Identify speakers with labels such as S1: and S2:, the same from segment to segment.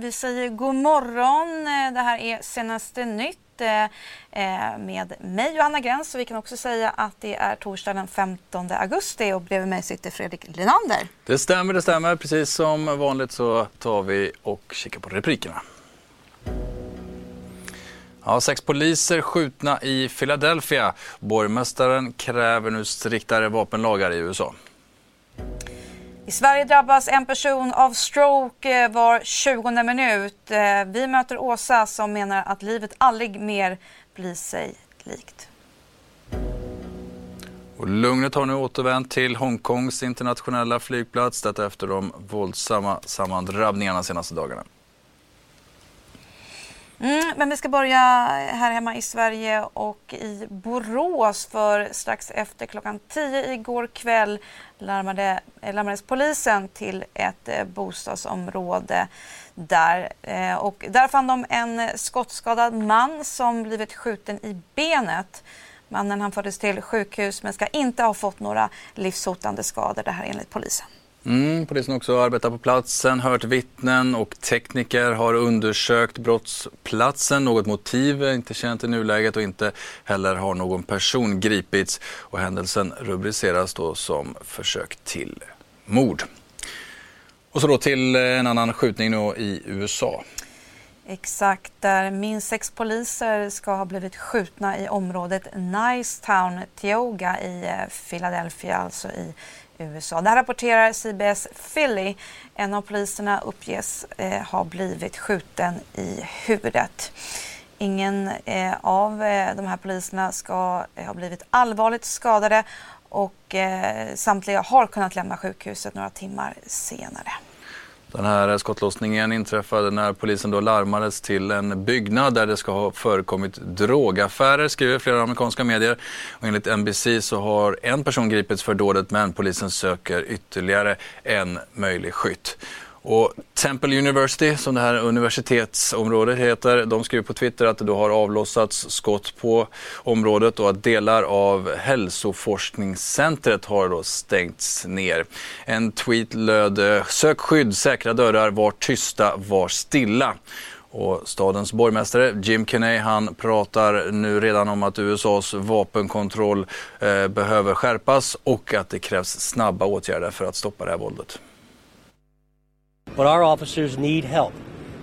S1: Vi säger god morgon. Eh, det här är senaste nytt eh, eh, med mig Johanna Gräns och vi kan också säga att det är torsdag den 15 augusti och bredvid mig sitter Fredrik Linander.
S2: Det stämmer, det stämmer. Precis som vanligt så tar vi och kikar på replikerna. Ja, sex poliser skjutna i Philadelphia. Borgmästaren kräver nu striktare vapenlagar i USA.
S1: I Sverige drabbas en person av stroke eh, var 20 minut. Eh, vi möter Åsa som menar att livet aldrig mer blir sig likt.
S2: Och lugnet har nu återvänt till Hongkongs internationella flygplats detta efter de våldsamma sammandrabbningarna de senaste dagarna.
S1: Mm, men vi ska börja här hemma i Sverige och i Borås för strax efter klockan 10 igår kväll larmade, eh, larmades polisen till ett eh, bostadsområde där. Eh, och där fann de en skottskadad man som blivit skjuten i benet. Mannen han fördes till sjukhus men ska inte ha fått några livshotande skador, det här enligt polisen.
S2: Mm, polisen har också arbetat på platsen, hört vittnen och tekniker har undersökt brottsplatsen. Något motiv är inte känt i nuläget och inte heller har någon person gripits. Och händelsen rubriceras då som försök till mord. Och så då till eh, en annan skjutning nu i USA.
S1: Exakt, där minst sex poliser ska ha blivit skjutna i området Nicetown, Tioga i eh, Philadelphia, alltså i USA. Det här rapporterar CBS Philly. En av poliserna uppges eh, ha blivit skjuten i huvudet. Ingen eh, av eh, de här poliserna ska eh, ha blivit allvarligt skadade och eh, samtliga har kunnat lämna sjukhuset några timmar senare.
S2: Den här skottlossningen inträffade när polisen då larmades till en byggnad där det ska ha förekommit drogaffärer, skriver flera amerikanska medier. Och enligt NBC så har en person gripits för dådet men polisen söker ytterligare en möjlig skytt. Och Temple University, som det här universitetsområdet heter, de skriver på Twitter att det då har avlossats skott på området och att delar av hälsoforskningscentret har då stängts ner. En tweet löd “Sök skydd, säkra dörrar, var tysta, var stilla”. Och stadens borgmästare Jim Kenney han pratar nu redan om att USAs vapenkontroll eh, behöver skärpas och att det krävs snabba åtgärder för att stoppa det här våldet.
S3: But our officers need help.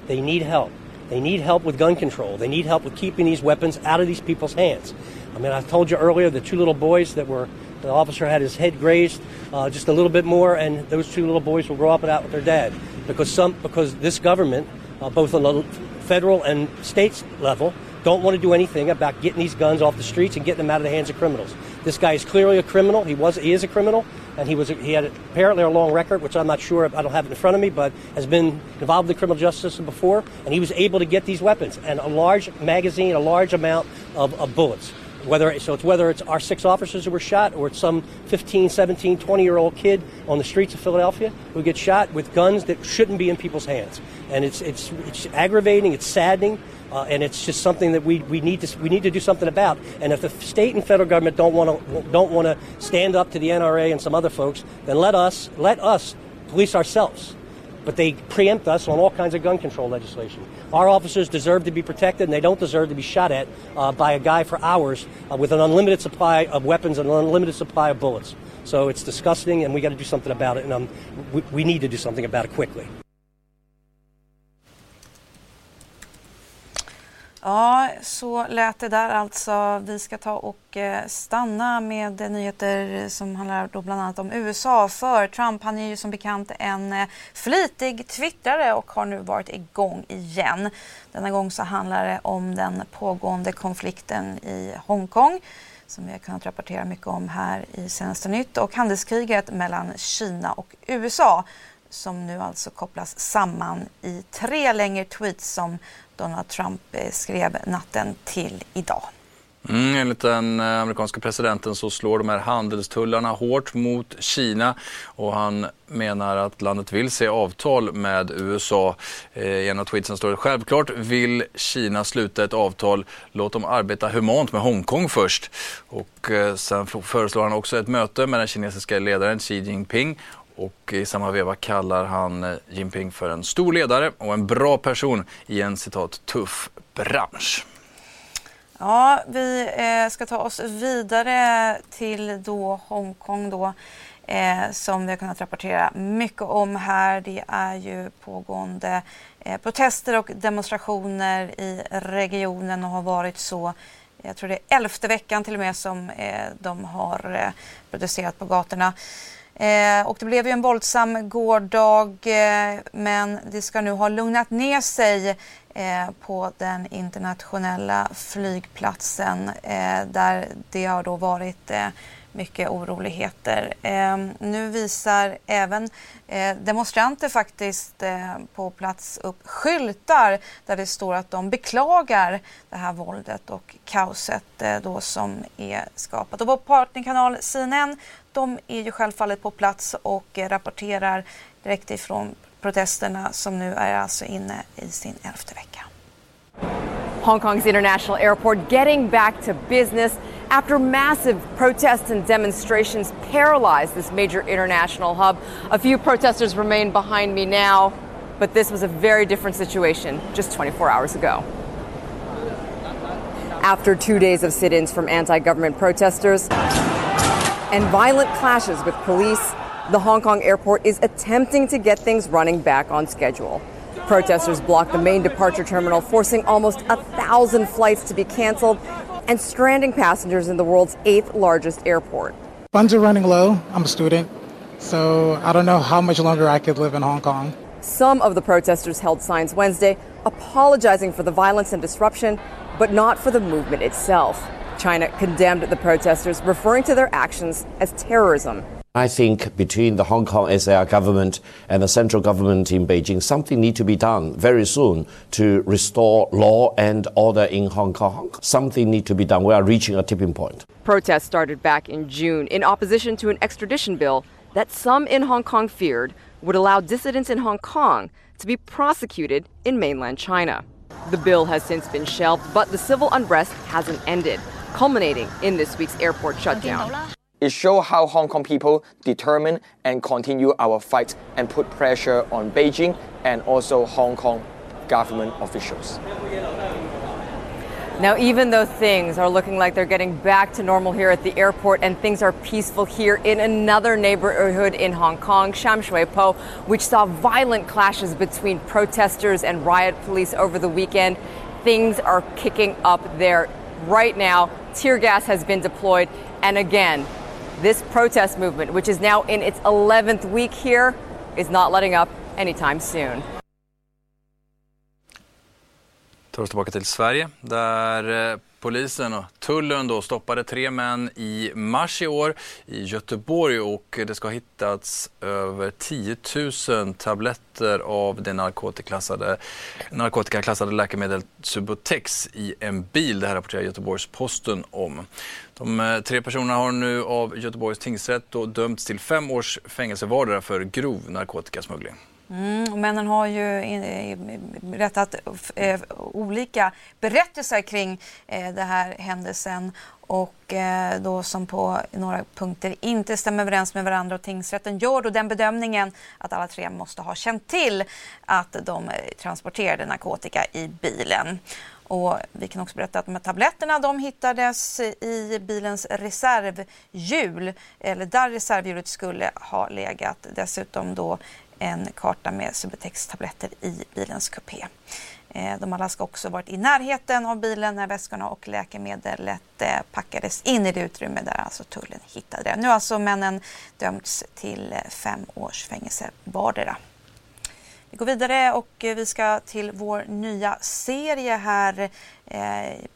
S3: They need help. They need help with gun control. They need help with keeping these weapons out of these people's hands. I mean, I told you earlier the two little boys that were, the officer had his head grazed uh, just a little bit more, and those two little boys will grow up and out with their dad because some because this government, uh, both on the federal and state level, don't want to do anything about getting these guns off the streets and getting them out of the hands of criminals. This guy is clearly a criminal. He was he is a criminal, and he was he had apparently a long record, which I'm not sure. I don't have it in front of me, but has been involved in the criminal justice system before, and he was able to get these weapons and a large magazine, a large amount of, of bullets. Whether so it's whether it's our six officers who were shot or it's some 15, 17, 20 year old kid on the streets of Philadelphia who gets shot with guns that shouldn't be in people's hands. And it's it's it's aggravating, it's saddening. Uh, and it's just something that we, we need to we need to do something about. And if the state and federal government don't want to don't want to stand up to the NRA and some other folks, then let us let us police ourselves. But they preempt us on all kinds of gun control legislation. Our officers deserve to be protected, and they don't deserve to be shot at uh, by a guy for hours uh, with an unlimited supply of weapons and an unlimited supply of bullets. So it's disgusting, and we got to do something about it. And um, we, we need to do something about it quickly.
S1: Ja, så lät det där alltså. Vi ska ta och eh, stanna med eh, nyheter som handlar då bland annat om USA. För Trump han är ju som bekant en eh, flitig twittrare och har nu varit igång igen. Denna gång så handlar det om den pågående konflikten i Hongkong som vi har kunnat rapportera mycket om här i senaste nytt och handelskriget mellan Kina och USA som nu alltså kopplas samman i tre längre tweets som Donald Trump eh, skrev natten till idag.
S2: Mm, enligt den eh, amerikanska presidenten så slår de här handelstullarna hårt mot Kina och han menar att landet vill se avtal med USA. Eh, I en av tweetsen står det självklart vill Kina sluta ett avtal. Låt dem arbeta humant med Hongkong först. Och sen föreslår han också ett möte med den kinesiska ledaren Xi Jinping och i samma veva kallar han eh, Jinping för en stor ledare och en bra person i en citat tuff bransch.
S1: Ja, vi eh, ska ta oss vidare till då Hongkong då. Eh, som vi har kunnat rapportera mycket om här. Det är ju pågående eh, protester och demonstrationer i regionen och har varit så jag tror det är elfte veckan till och med som eh, de har eh, protesterat på gatorna. Eh, och det blev ju en våldsam gårdag eh, men det ska nu ha lugnat ner sig eh, på den internationella flygplatsen eh, där det har då varit eh, mycket oroligheter. Eh, nu visar även eh, demonstranter faktiskt eh, på plats upp skyltar där det står att de beklagar det här våldet och kaoset eh, då som är skapat. Och vår partnerkanal CNN de är ju självfallet på plats och rapporterar direkt ifrån protesterna som nu är alltså inne i sin elfte vecka.
S4: Hong Kong's international airport getting back to business after massive protests and demonstrations paralyzed this major international hub. A few protesters remain behind me now, but this was a very different situation just 24 hours ago. After two days of sit ins from anti government protesters, and violent clashes with police, the Hong Kong airport is attempting to get things running back on schedule. Protesters blocked the main departure terminal, forcing almost a thousand flights to be canceled and stranding passengers in the world's eighth largest airport.
S5: Funds are running low. I'm a student, so I don't know how much longer I could live in Hong Kong.
S4: Some of the protesters held signs Wednesday apologizing for the violence and disruption, but not for the movement itself. China condemned the protesters, referring to their actions as terrorism.
S6: I think between the Hong Kong SAR government and the central government in Beijing, something needs to be done very soon to restore law and order in Hong Kong. Something needs to be done. We are reaching a tipping point.
S4: Protests started back in June in opposition to an extradition bill that some in Hong Kong feared would allow dissidents in Hong Kong to be prosecuted in mainland China. The bill has since been shelved, but the civil unrest hasn't ended culminating in this week's airport shutdown.
S7: It shows how Hong Kong people determine and continue our fight and put pressure on Beijing and also Hong Kong government officials.
S4: Now, even though things are looking like they're getting back to normal here at the airport and things are peaceful here in another neighborhood in Hong Kong, Sham Shui Po, which saw violent clashes between protesters and riot police over the weekend, things are kicking up there right now. Tear gas has been deployed. And again, this protest movement, which is now in its 11th week here, is not letting up anytime soon.
S2: tar oss Sverige där eh, polisen och tullen då stoppade tre män i mars i år i Göteborg och det ska ha hittats över 10 000 tabletter av det narkotikaklassade, narkotikaklassade läkemedlet Subutex i en bil. Det här rapporterar Göteborgs-Posten om. De eh, tre personerna har nu av Göteborgs tingsrätt dömts till fem års fängelse vardera för grov narkotikasmuggling.
S1: Mm, männen har ju berättat eh, olika berättelser kring eh, den här händelsen och eh, då som på några punkter inte stämmer överens med varandra och tingsrätten gör då den bedömningen att alla tre måste ha känt till att de eh, transporterade narkotika i bilen. Och vi kan också berätta att de här tabletterna de hittades i bilens reservhjul, eller där reservhjulet skulle ha legat. Dessutom då en karta med Subutex-tabletter i bilens kupé. Eh, de alla ska också varit i närheten av bilen när väskorna och läkemedlet eh, packades in i det utrymme där alltså tullen hittade det. Nu har alltså männen dömts till eh, fem års fängelse vardera. Vi går vidare och vi ska till vår nya serie här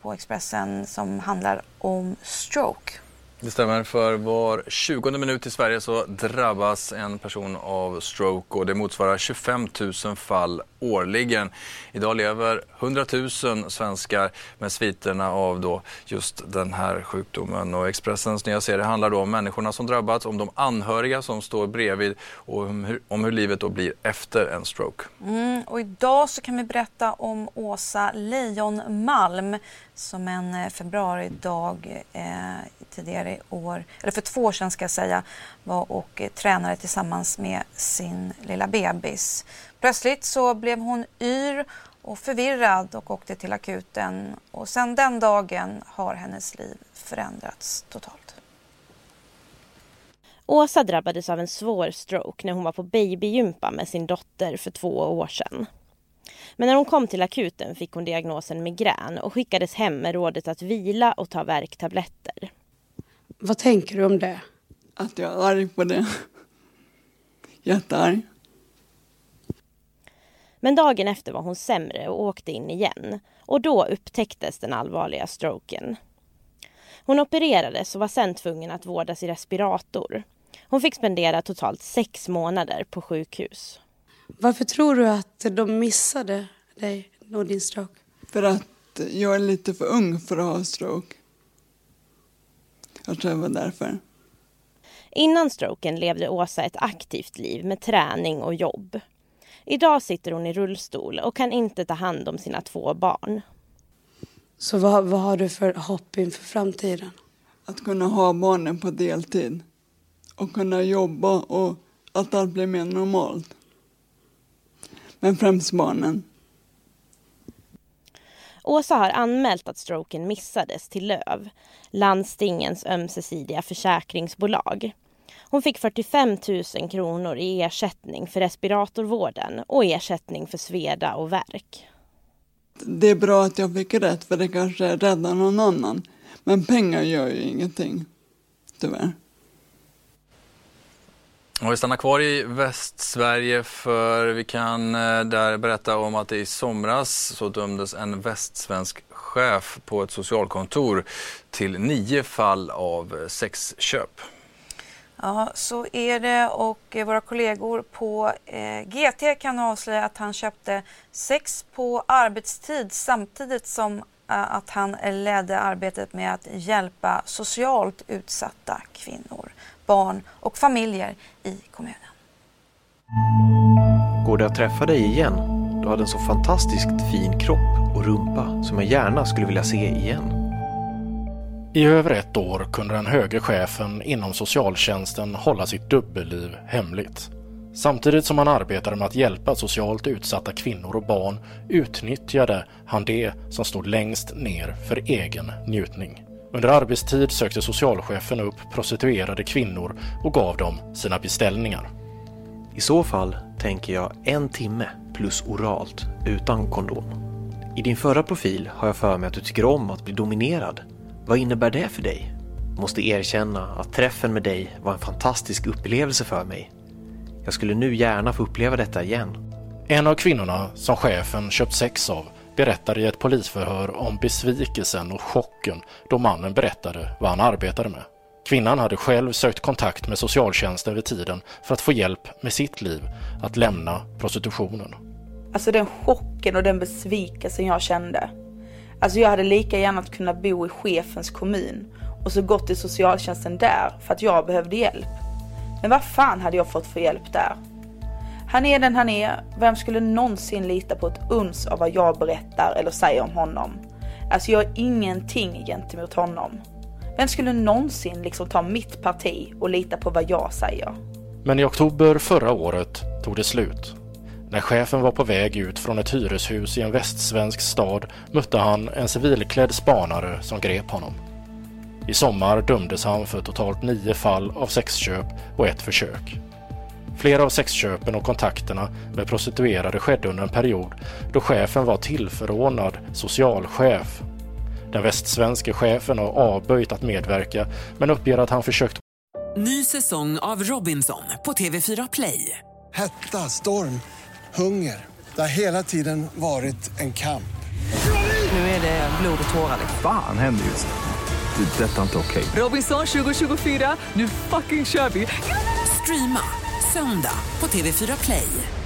S1: på Expressen som handlar om stroke.
S2: Det stämmer. För var 20 minut i Sverige så drabbas en person av stroke och det motsvarar 25 000 fall årligen. Idag lever 100 000 svenskar med sviterna av då just den här sjukdomen. Och Expressens nya serie handlar då om människorna som drabbats, om de anhöriga som står bredvid och om hur, om hur livet då blir efter en stroke.
S1: Mm, och idag så kan vi berätta om Åsa Leijonmalm som en eh, februaridag eh, tidigare i år, eller för två år sedan ska jag säga, var och eh, tränade tillsammans med sin lilla bebis. Plötsligt så blev hon yr och förvirrad och åkte till akuten och sedan den dagen har hennes liv förändrats totalt.
S8: Åsa drabbades av en svår stroke när hon var på babygympa med sin dotter för två år sedan. Men när hon kom till akuten fick hon diagnosen migrän och skickades hem med rådet att vila och ta värktabletter.
S9: Vad tänker du om det?
S10: Att jag är arg på det. Jättearg.
S8: Men dagen efter var hon sämre och åkte in igen. Och då upptäcktes den allvarliga stroken. Hon opererades och var sen tvungen att vårdas i respirator. Hon fick spendera totalt sex månader på sjukhus.
S9: Varför tror du att de missade dig och din stroke?
S10: För att jag är lite för ung för att ha stroke. Jag tror det var därför.
S8: Innan stroken levde Åsa ett aktivt liv med träning och jobb. Idag sitter hon i rullstol och kan inte ta hand om sina två barn.
S9: Så vad, vad har du för hopp inför framtiden?
S10: Att kunna ha barnen på deltid och kunna jobba och att allt blir mer normalt. Men främst barnen.
S8: Åsa har anmält att stroken missades till LÖV, landstingens ömsesidiga försäkringsbolag. Hon fick 45 000 kronor i ersättning för respiratorvården och ersättning för sveda och värk.
S10: Det är bra att jag fick rätt för det kanske räddar någon annan. Men pengar gör ju ingenting, tyvärr.
S2: Och vi stannar kvar i Västsverige för vi kan eh, där berätta om att i somras så dömdes en västsvensk chef på ett socialkontor till nio fall av eh, sexköp.
S1: Ja, så är det och eh, våra kollegor på eh, GT kan avslöja att han köpte sex på arbetstid samtidigt som eh, att han ledde arbetet med att hjälpa socialt utsatta kvinnor, barn och familjer i kommunen.
S11: Går det att träffa dig igen? Du hade en så fantastiskt fin kropp och rumpa som jag gärna skulle vilja se igen.
S12: I över ett år kunde den högre chefen inom socialtjänsten hålla sitt dubbelliv hemligt. Samtidigt som han arbetade med att hjälpa socialt utsatta kvinnor och barn utnyttjade han det som stod längst ner för egen njutning. Under arbetstid sökte socialchefen upp prostituerade kvinnor och gav dem sina beställningar.
S11: I så fall tänker jag en timme plus oralt utan kondom. I din förra profil har jag för mig att du tycker om att bli dominerad vad innebär det för dig? Måste erkänna att träffen med dig var en fantastisk upplevelse för mig. Jag skulle nu gärna få uppleva detta igen.
S12: En av kvinnorna som chefen köpt sex av berättade i ett polisförhör om besvikelsen och chocken då mannen berättade vad han arbetade med. Kvinnan hade själv sökt kontakt med socialtjänsten vid tiden för att få hjälp med sitt liv att lämna prostitutionen.
S13: Alltså den chocken och den besvikelsen jag kände Alltså jag hade lika gärna kunnat bo i chefens kommun och så gått till socialtjänsten där för att jag behövde hjälp. Men vad fan hade jag fått för hjälp där? Han är den han är. Vem skulle någonsin lita på ett uns av vad jag berättar eller säger om honom? Alltså jag är ingenting gentemot honom. Vem skulle någonsin liksom ta mitt parti och lita på vad jag säger?
S12: Men i oktober förra året tog det slut. När chefen var på väg ut från ett hyreshus i en västsvensk stad mötte han en civilklädd spanare som grep honom. I sommar dömdes han för totalt nio fall av sexköp och ett försök. Flera av sexköpen och kontakterna med prostituerade skedde under en period då chefen var tillförordnad socialchef. Den västsvenske chefen har avböjt att medverka men uppger att han försökt.
S14: Ny säsong av Robinson på TV4 Play.
S15: Hetta, storm hunger. Det har hela tiden varit en kamp.
S14: Nu är det blod och tårar.
S16: Fan händer just det. Det. är Detta är inte okej.
S14: Robinson 2024, nu fucking kör vi! Streama söndag på TV4 Play.